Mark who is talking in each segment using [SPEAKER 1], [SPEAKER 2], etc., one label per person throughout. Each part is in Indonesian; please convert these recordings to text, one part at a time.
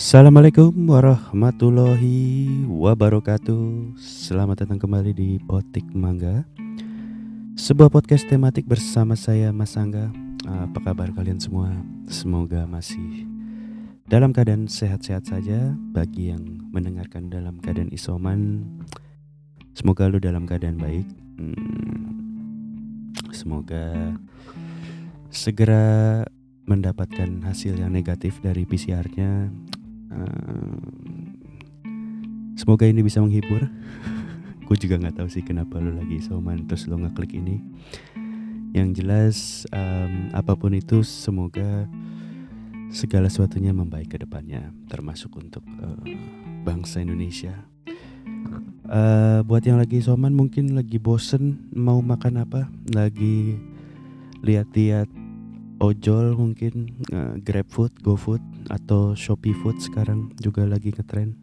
[SPEAKER 1] Assalamualaikum warahmatullahi wabarakatuh. Selamat datang kembali di Potik Mangga Sebuah podcast tematik bersama saya Mas Angga. Apa kabar kalian semua? Semoga masih dalam keadaan sehat-sehat saja. Bagi yang mendengarkan dalam keadaan isoman Semoga lu dalam keadaan baik. Hmm, Semoga segera mendapatkan hasil yang negatif dari PCR-nya semoga ini bisa menghibur. Gue juga nggak tahu sih kenapa lo lagi soman terus lo ngeklik ini. Yang jelas um, apa pun itu semoga segala sesuatunya membaik ke depannya termasuk untuk uh, bangsa Indonesia. Uh, buat yang lagi soman mungkin lagi bosen mau makan apa lagi lihat-lihat ojol mungkin uh, grab food go food atau shopee food sekarang juga lagi ngetren.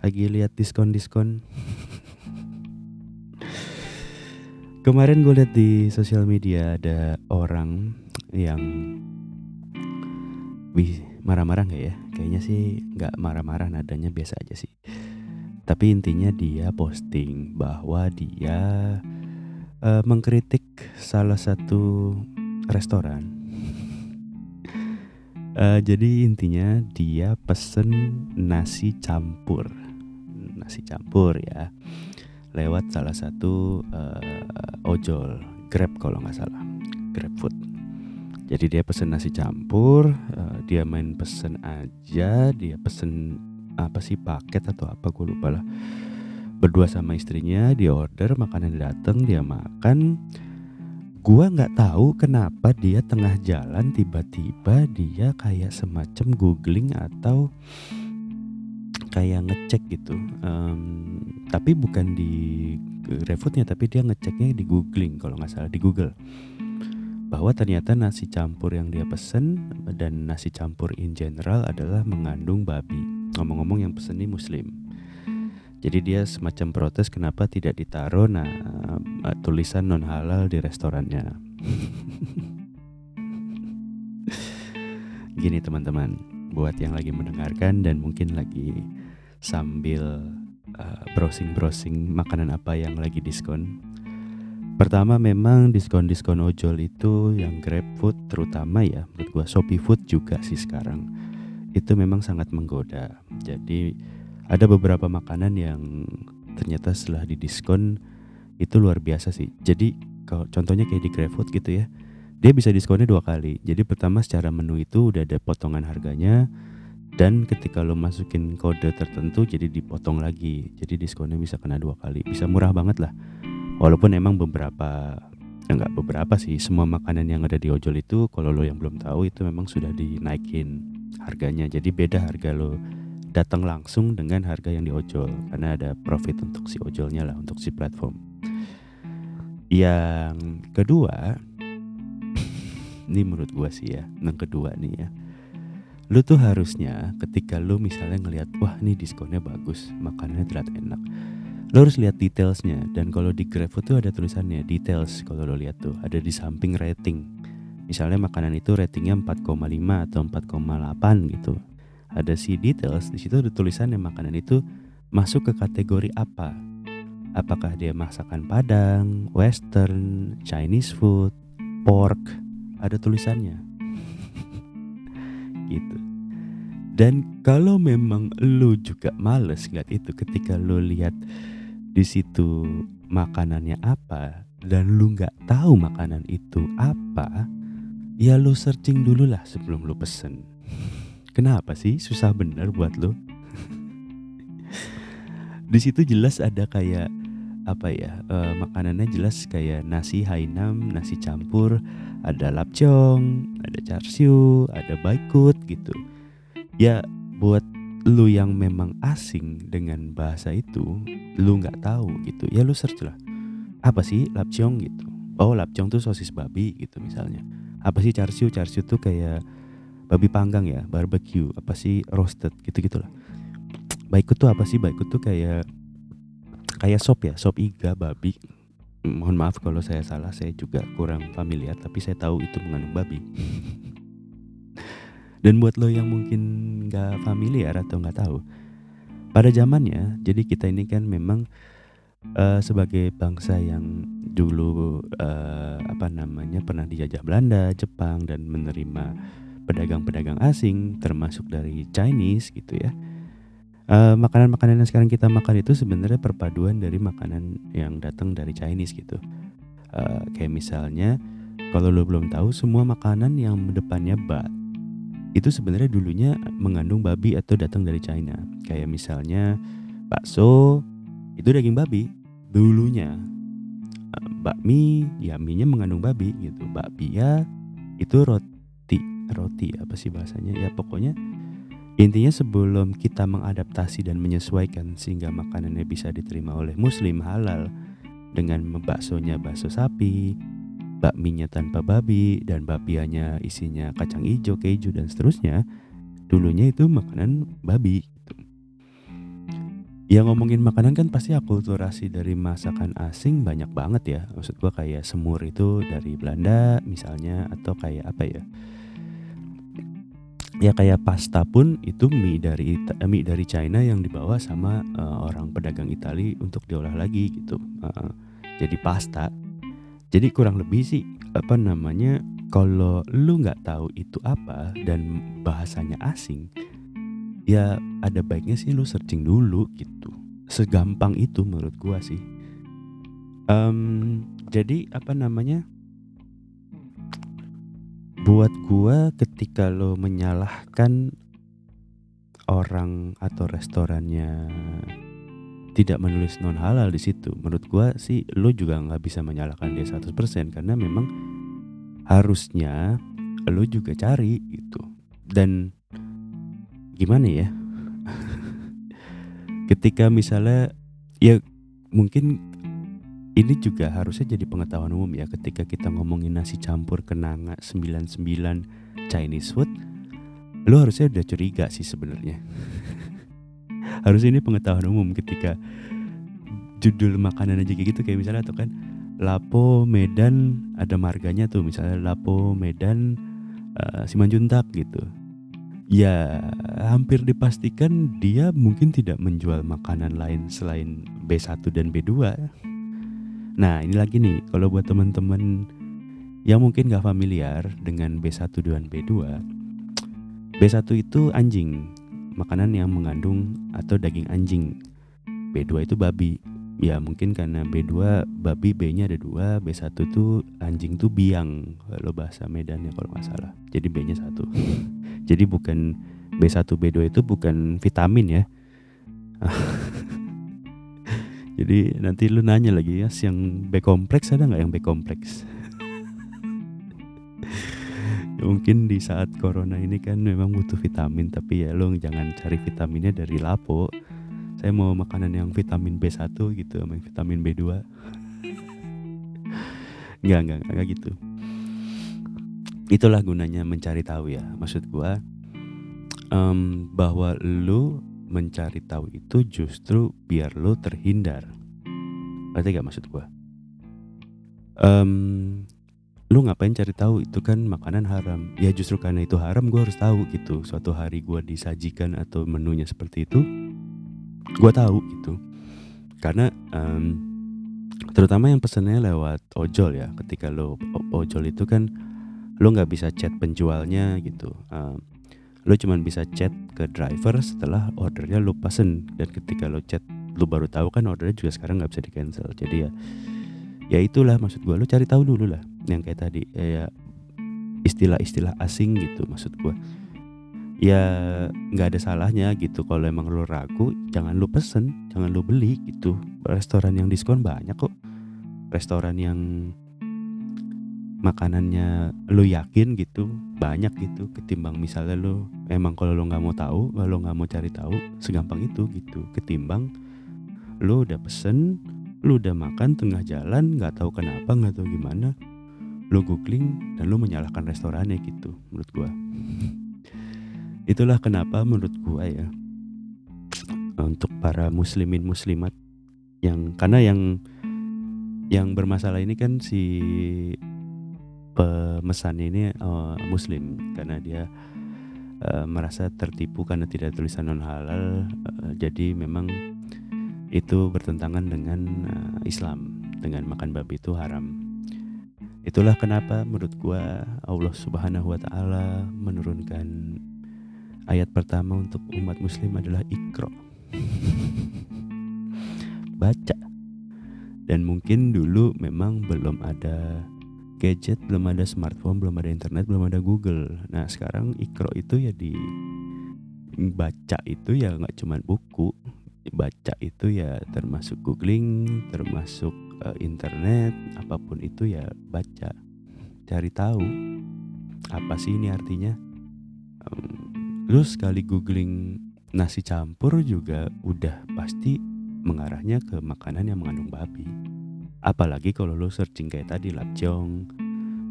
[SPEAKER 1] Lagi lihat diskon diskon kemarin gue lihat di sosial media ada orang yang wih marah-marah nggak ya? Kayaknya sih nggak marah-marah nadanya biasa aja sih. Tapi intinya dia posting bahwa dia uh, mengkritik salah satu restoran. Uh, jadi intinya dia pesen nasi campur, nasi campur ya, lewat salah satu uh, ojol, Grab kalau nggak salah, Grab Food. Jadi dia pesen nasi campur, uh, dia main pesen aja, dia pesen apa sih paket atau apa gue lupa lah. Berdua sama istrinya, dia order makanan datang, dia makan gua nggak tahu kenapa dia tengah jalan tiba-tiba dia kayak semacam googling atau kayak ngecek gitu. Um, tapi bukan di refoodnya tapi dia ngeceknya di googling kalau nggak salah di google. Bahwa ternyata nasi campur yang dia pesen dan nasi campur in general adalah mengandung babi. Ngomong-ngomong yang pesen ini muslim jadi dia semacam protes kenapa tidak ditaruh nah uh, tulisan non halal di restorannya. Gini teman-teman, buat yang lagi mendengarkan dan mungkin lagi sambil uh, browsing-browsing makanan apa yang lagi diskon. Pertama memang diskon-diskon ojol itu yang Grab Food terutama ya, menurut gua Shopee Food juga sih sekarang. Itu memang sangat menggoda. Jadi ada beberapa makanan yang ternyata setelah didiskon itu luar biasa sih. Jadi kalau contohnya kayak di GrabFood gitu ya, dia bisa diskonnya dua kali. Jadi pertama secara menu itu udah ada potongan harganya dan ketika lo masukin kode tertentu jadi dipotong lagi. Jadi diskonnya bisa kena dua kali. Bisa murah banget lah. Walaupun emang beberapa enggak ya beberapa sih semua makanan yang ada di ojol itu kalau lo yang belum tahu itu memang sudah dinaikin harganya. Jadi beda harga lo datang langsung dengan harga yang diojol karena ada profit untuk si ojolnya lah untuk si platform. Yang kedua, ini menurut gua sih ya, yang kedua nih ya. Lu tuh harusnya ketika lu misalnya ngelihat wah ini diskonnya bagus, makanannya terlihat enak. Lu harus lihat detailsnya dan kalau di GrabFood tuh ada tulisannya details kalau lo lihat tuh ada di samping rating. Misalnya makanan itu ratingnya 4,5 atau 4,8 gitu ada si details di situ ada tulisannya makanan itu masuk ke kategori apa apakah dia masakan Padang, Western, Chinese food, pork, ada tulisannya. gitu. Dan kalau memang lu juga males ngeliat itu ketika lu lihat di situ makanannya apa dan lu nggak tahu makanan itu apa, ya lu searching dulu lah sebelum lu pesen. Kenapa sih susah bener buat lo? Di situ jelas ada kayak apa ya uh, makanannya jelas kayak nasi hainam, nasi campur, ada lapcong, ada char siu, ada baikut gitu. Ya buat lu yang memang asing dengan bahasa itu, lu nggak tahu gitu. Ya lu search lah. Apa sih lapcong gitu? Oh lapcong tuh sosis babi gitu misalnya. Apa sih char siu? Char siu tuh kayak babi panggang ya barbecue apa sih roasted gitu gitulah baikut tuh apa sih? Baikut tuh kayak kayak sop ya sop iga babi. Mohon maaf kalau saya salah saya juga kurang familiar tapi saya tahu itu mengandung babi. Dan buat lo yang mungkin nggak familiar atau nggak tahu, pada zamannya, jadi kita ini kan memang uh, sebagai bangsa yang dulu uh, apa namanya pernah dijajah Belanda, Jepang dan menerima pedagang-pedagang asing termasuk dari Chinese gitu ya. makanan makanan-makanan yang sekarang kita makan itu sebenarnya perpaduan dari makanan yang datang dari Chinese gitu. Uh, kayak misalnya kalau lo belum tahu semua makanan yang depannya ba itu sebenarnya dulunya mengandung babi atau datang dari China. Kayak misalnya bakso itu daging babi dulunya eh, bakmi ya mie mengandung babi gitu bakpia itu roti roti apa sih bahasanya ya pokoknya intinya sebelum kita mengadaptasi dan menyesuaikan sehingga makanannya bisa diterima oleh muslim halal dengan baksonya bakso sapi bakminya tanpa babi dan bakpianya isinya kacang hijau keju dan seterusnya dulunya itu makanan babi Ya ngomongin makanan kan pasti akulturasi dari masakan asing banyak banget ya. Maksud gua kayak semur itu dari Belanda misalnya atau kayak apa ya? Ya kayak pasta pun itu mie dari eh, mie dari China yang dibawa sama uh, orang pedagang Italia untuk diolah lagi gitu. Uh, jadi pasta. Jadi kurang lebih sih apa namanya kalau lu nggak tahu itu apa dan bahasanya asing, ya ada baiknya sih lu searching dulu gitu segampang itu menurut gua sih um, jadi apa namanya buat gua ketika lo menyalahkan orang atau restorannya tidak menulis non halal di situ menurut gua sih lo juga nggak bisa menyalahkan dia 100% karena memang harusnya lo juga cari gitu. Dan gimana ya? Ketika misalnya ya mungkin ini juga harusnya jadi pengetahuan umum ya ketika kita ngomongin nasi campur kenanga 99 Chinese food lo harusnya udah curiga sih sebenarnya harusnya ini pengetahuan umum ketika judul makanan aja kayak gitu kayak misalnya tuh kan Lapo Medan ada marganya tuh misalnya Lapo Medan uh, Simanjuntak gitu ya hampir dipastikan dia mungkin tidak menjual makanan lain selain B1 dan B2. Nah ini lagi nih kalau buat teman-teman yang mungkin gak familiar dengan B1 dan B2 B1 itu anjing makanan yang mengandung atau daging anjing. B2 itu babi. Ya mungkin karena B2 babi B nya ada dua B1 tuh anjing tuh biang kalau bahasa Medan ya kalau nggak salah. Jadi B nya satu. Jadi bukan B1 B2 itu bukan vitamin ya jadi nanti lu nanya lagi ya yang B kompleks ada nggak yang B kompleks mungkin di saat corona ini kan memang butuh vitamin tapi ya lo jangan cari vitaminnya dari lapo. Saya mau makanan yang vitamin B1 gitu sama vitamin B2 Enggak, enggak, enggak gitu. Itulah gunanya mencari tahu ya. Maksud gua um, bahwa lu mencari tahu itu justru biar lu terhindar. Berarti gak maksud gua? Um, lu ngapain cari tahu? Itu kan makanan haram. Ya justru karena itu haram gua harus tahu gitu. Suatu hari gua disajikan atau menunya seperti itu gua tahu gitu. Karena um, terutama yang pesennya lewat ojol ya. Ketika lo ojol itu kan lo nggak bisa chat penjualnya gitu. Uh, lo cuman bisa chat ke driver setelah ordernya lo pesen. Dan ketika lo chat lo baru tahu kan ordernya juga sekarang nggak bisa di cancel jadi ya ya itulah maksud gue lo cari tahu dulu lah yang kayak tadi. Ya istilah-istilah asing gitu maksud gue ya nggak ada salahnya gitu. Kalau emang lo ragu jangan lo pesen jangan lo beli gitu. Restoran yang diskon banyak kok. Restoran yang makanannya lo yakin gitu banyak gitu ketimbang misalnya lo emang kalau lo nggak mau tahu kalau nggak mau cari tahu segampang itu gitu. Ketimbang lo udah pesen lo udah makan tengah jalan nggak tahu kenapa nggak tahu gimana lo googling dan lo menyalahkan restorannya gitu menurut gua. Itulah kenapa menurut gua ya untuk para muslimin muslimat yang karena yang yang bermasalah ini kan si pemesan ini uh, muslim. Karena dia uh, merasa tertipu karena tidak tulisan non halal uh, jadi memang itu bertentangan dengan uh, Islam. Dengan makan babi itu haram. Itulah kenapa menurut gua Allah Subhanahu wa taala menurunkan ayat pertama untuk umat muslim adalah ikro baca. Dan mungkin dulu memang belum ada gadget, belum ada smartphone, belum ada internet, belum ada Google. Nah sekarang ikro itu ya di baca itu ya nggak cuma buku, baca itu ya termasuk googling, termasuk uh, internet, apa pun itu ya baca, cari tahu apa sih ini artinya. Um, lu sekali googling nasi campur juga udah pasti mengarahnya ke makanan yang mengandung babi. Apalagi kalau lo searching kayak tadi lapjong,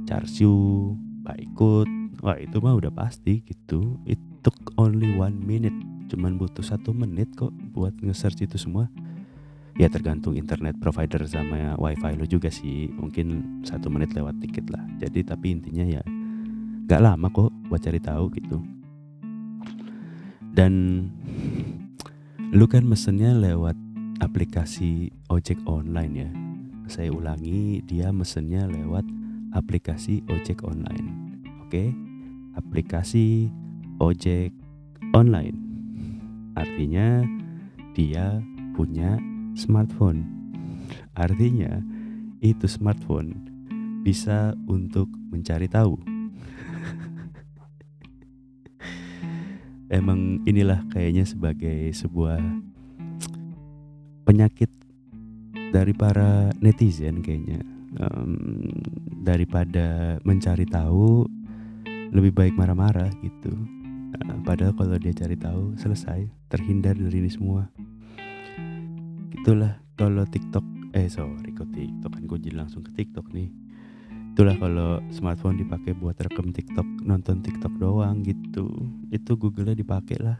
[SPEAKER 1] char siu, baikut, wah itu mah udah pasti gitu. It took only one minute, cuman butuh satu menit kok buat nge-search itu semua. Ya tergantung internet provider sama wifi lo juga sih, mungkin satu menit lewat dikit lah. Jadi tapi intinya ya gak lama kok buat cari tahu gitu. Dan lu kan mesennya lewat aplikasi ojek online ya saya ulangi, dia mesennya lewat aplikasi ojek online. Oke, aplikasi ojek online. Artinya dia punya smartphone. Artinya itu smartphone bisa untuk mencari tahu. Emang inilah kayaknya sebagai sebuah penyakit dari para netizen kayaknya. Um, daripada mencari tahu lebih baik marah-marah gitu. Uh, padahal kalau dia cari tahu selesai terhindar dari ini semua. Itulah kalau TikTok eh sorry kok TikTok kan gue jadi langsung ke TikTok nih. Itulah kalau smartphone dipakai buat rekam TikTok nonton TikTok doang gitu. Itu Google-nya dipakai lah.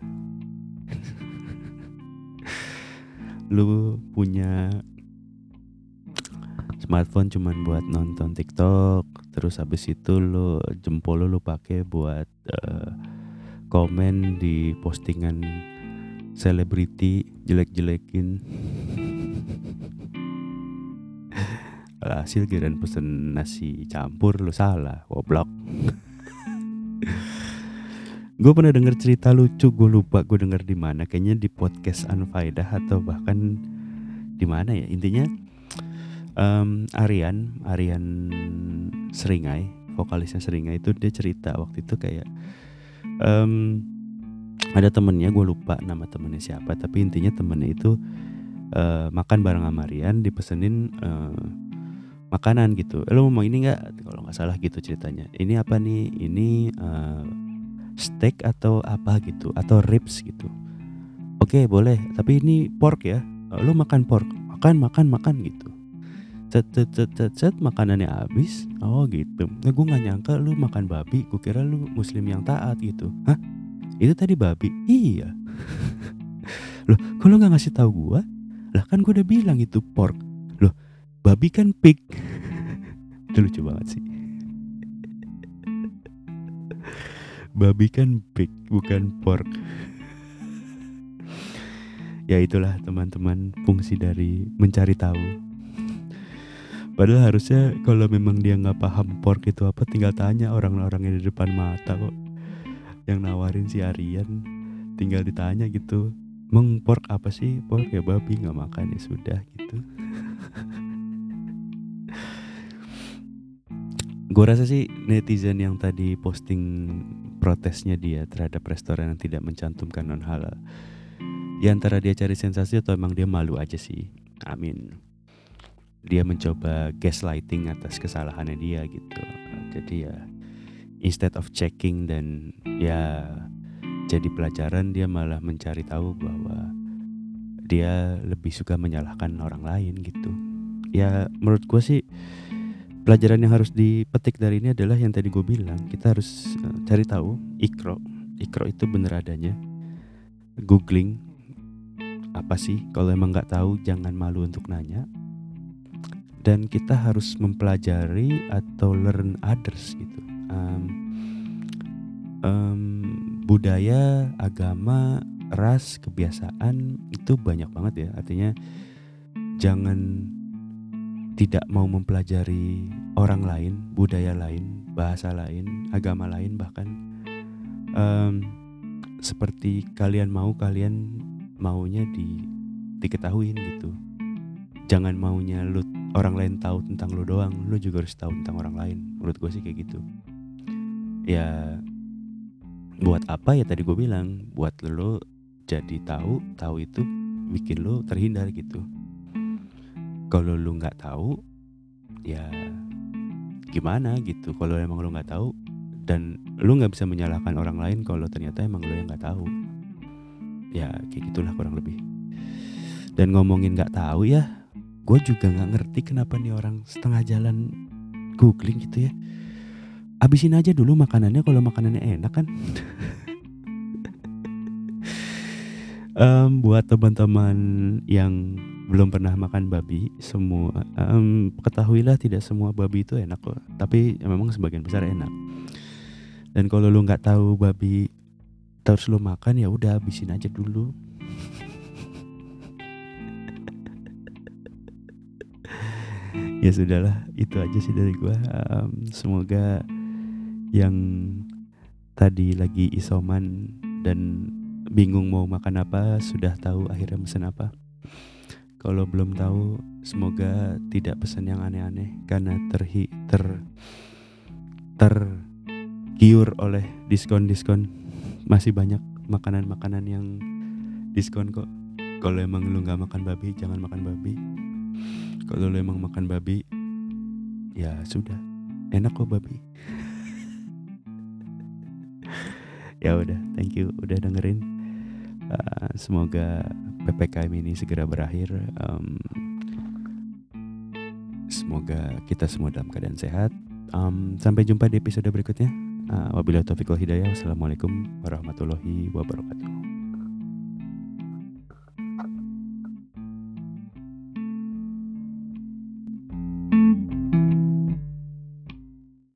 [SPEAKER 1] Lu punya smartphone cuman buat nonton TikTok terus habis itu lo jempol lo lo pakai buat uh, komen di postingan selebriti jelek-jelekin. Hasil kirain pesen nasi campur lo salah goblok. Gue pernah denger cerita lucu gue lupa gue denger di mana. Kayaknya di podcast Anfaidah atau bahkan di mana ya? Intinya um, Aryan Aryan Seringai vokalisnya Seringai itu dia cerita waktu itu kayak um, ada temennya gue lupa nama temennya siapa tapi intinya temennya itu uh, makan bareng sama Aryan dipesenin uh, makanan gitu. Lo mau ini nggak? Kalau nggak salah gitu ceritanya. Ini apa nih? Ini uh, steak atau apa gitu atau ribs gitu. Oke boleh tapi ini pork ya. Lo makan pork? Makan makan makan gitu cet cet cet cet, cet makanannya habis. Oh gitu. Nah gue nggak nyangka lu makan babi. Gue kira lu muslim yang taat gitu. Hah? Itu tadi babi? Iya. Loh kalau nggak ngasih tahu gue lah kan gue udah bilang itu pork. Loh babi kan pig. Itu lucu banget sih. Babi kan pig bukan pork. Ya itulah teman-teman fungsi dari mencari tahu Padahal harusnya kalau memang dia nggak paham pork itu apa, tinggal tanya orang-orang yang di depan mata kok. Yang nawarin si Aryan, tinggal ditanya gitu. Meng pork apa sih? Pork ya babi nggak makan ya sudah gitu. Gue rasa sih netizen yang tadi posting protesnya dia terhadap restoran yang tidak mencantumkan non halal. Ya antara dia cari sensasi atau emang dia malu aja sih. Amin dia mencoba gaslighting atas kesalahannya dia gitu. Jadi ya instead of checking dan ya jadi pelajaran dia malah mencari tahu bahwa dia lebih suka menyalahkan orang lain gitu. Ya menurut gue sih pelajaran yang harus dipetik dari ini adalah yang tadi gue bilang. Kita harus uh, cari tahu ikro. Ikro itu bener adanya. Googling apa sih? Kalau emang nggak tahu jangan malu untuk nanya dan kita harus mempelajari atau learn others gitu. Um, um, budaya agama ras kebiasaan itu banyak banget ya. Artinya jangan tidak mau mempelajari orang lain budaya lain bahasa lain agama lain bahkan. Um, seperti kalian mau kalian maunya di diketahuin gitu. Jangan maunya lu orang lain tahu tentang lu doang lu juga harus tahu tentang orang lain. Menurut gue sih kayak gitu. Ya buat apa ya tadi gue bilang buat lo jadi tahu tahu itu bikin lo terhindar gitu. Kalau lu nggak tahu ya gimana gitu. Kalau emang lu nggak tahu dan lu nggak bisa menyalahkan orang lain kalau ternyata emang lu yang nggak tahu. Ya kayak gitulah kurang lebih. Dan ngomongin nggak tahu ya gue juga nggak ngerti kenapa nih orang setengah jalan googling gitu ya. Abisin aja dulu makanannya kalau makanannya enak kan. Um, buat teman-teman yang belum pernah makan babi semua um, ketahuilah tidak semua babi itu enak kok tapi memang sebagian besar enak. Dan kalau lu nggak tahu babi terus lu makan ya udah habisin aja dulu ya sudahlah itu aja sih dari gua. Um, semoga yang tadi lagi isoman dan bingung mau makan apa sudah tahu akhirnya pesan apa. Kalau belum tahu semoga tidak pesan yang aneh-aneh karena terhi ter tergiur oleh diskon-diskon. Masih banyak makanan-makanan yang diskon kok. Kalau emang lu nggak makan babi jangan makan babi kalau lo emang makan babi ya sudah. Enak kok babi. Ya udah thank you udah dengerin. Uh, semoga ppkm ini segera berakhir. Um, semoga kita semua dalam keadaan sehat. Um, sampai jumpa di episode berikutnya. Uh, wabillahi taufiq hidayah. Wassalamualaikum warahmatullahi wabarakatuh